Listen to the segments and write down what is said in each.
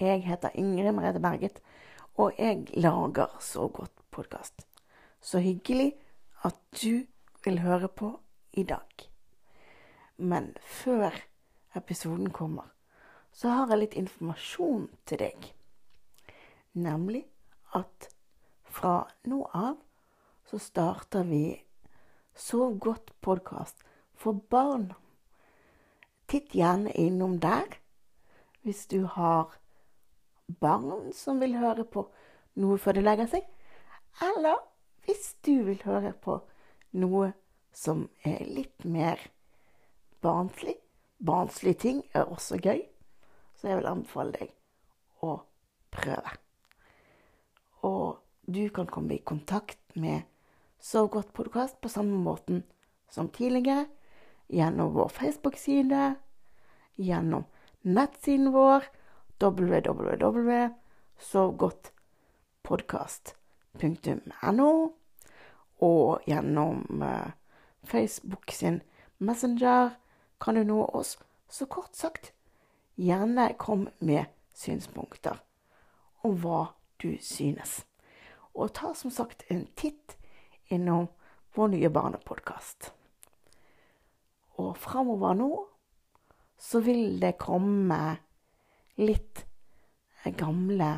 Jeg heter Ingrid Merete Berget, og jeg lager Så godt podkast. Så hyggelig at du vil høre på i dag. Men før episoden kommer, så har jeg litt informasjon til deg. Nemlig at fra nå av så starter vi Sov godt podkast for barn. Titt gjerne innom der hvis du har barn som vil høre på noe før de legger seg, eller hvis du vil høre på noe som er litt mer barnslig. Barnslige ting er også gøy, så jeg vil anbefale deg å prøve. Og du kan komme i kontakt med Sov godt podkast på samme måten som tidligere, gjennom vår Facebook-side, gjennom nettsiden vår www.sovgodtpodkast.no, og gjennom uh, Facebook sin Messenger kan du nå oss. Så kort sagt, gjerne kom med synspunkter om hva du synes. Og ta som sagt en titt innom vår nye barnepodkast. Og framover nå så vil det komme litt gamle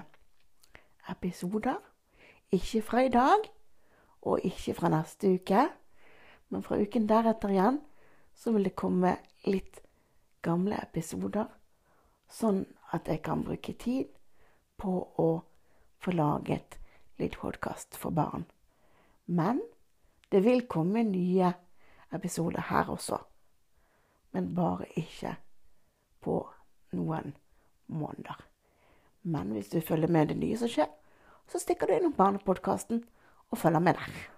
episoder. Ikke fra i dag, og ikke fra neste uke, men fra uken deretter igjen så vil det komme litt gamle episoder, sånn at jeg kan bruke tid på å få laget litt podkast for barn. Men det vil komme nye episoder her også, men bare ikke på noen måneder. Men hvis du følger med det nye som skjer, så stikker du innom Barnepodkasten og følger med der.